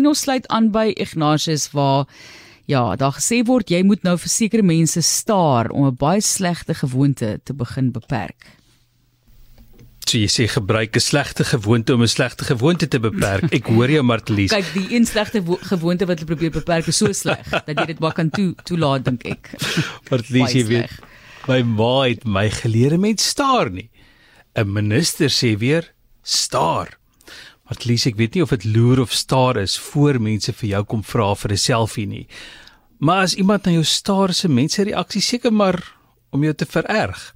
En ons sluit aan by Ignatius waar ja, daar gesê word jy moet nou vir sekere mense staar om 'n baie slegte gewoonte te begin beperk. So jy sê gebruik 'n slegte gewoonte om 'n slegte gewoonte te beperk. Ek hoor jou Martlies. Kyk, die een slegte gewoonte wat hulle probeer beperk is so sleg dat jy dit maar kan toe toelaat dink ek. Martlies, jy weet, my ma het my geleer met staar nie. 'n Minister sê weer staar. Martlies, ek weet nie of dit loer of staar is voor mense vir jou kom vra vir 'n selfie nie. Maar as iemand na jou staar, se mense reaksie seker maar om jou te vererg.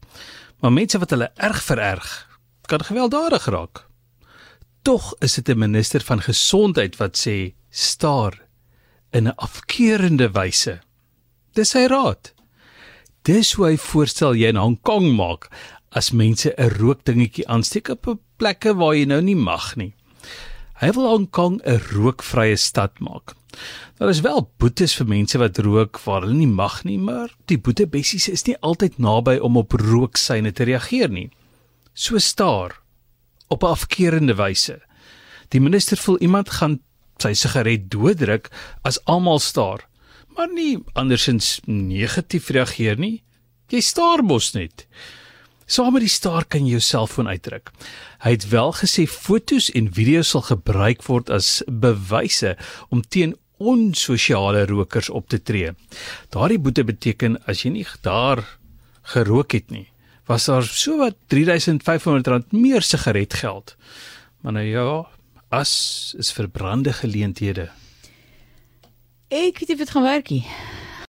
Maar mense wat hulle erg vererg, kan gewelddadig raak. Tog is dit 'n minister van gesondheid wat sê staar in 'n afkeurende wyse. Dis sy raad. Dis hoe hy voorstel jy in Hong Kong maak as mense 'n rookdingetjie aansteek op plekke waar jy nou nie mag nie. Hy wil Hong Kong 'n rookvrye stad maak. Daar is wel boetes vir mense wat rook waar hulle nie mag nie, maar die boetebessies is nie altyd naby om op rooksyne te reageer nie so staar op 'n afkeurende wyse. Die minister voel iemand gaan sy sigaret dooddruk as almal staar, maar nie andersins negatief reageer nie. Jy staar mos net. Saam met die staar kan jy jou selfoon uitdruk. Hy het wel gesê fotos en video's sal gebruik word as bewyse om teen onsosiale rokers op te tree. Daardie boete beteken as jy nie daar gerook het nie, was daar so wat 3500 rand meer sigaretgeld. Maar nou ja, as is verbrande geleenthede. Ek weet nie of dit gaan werk nie.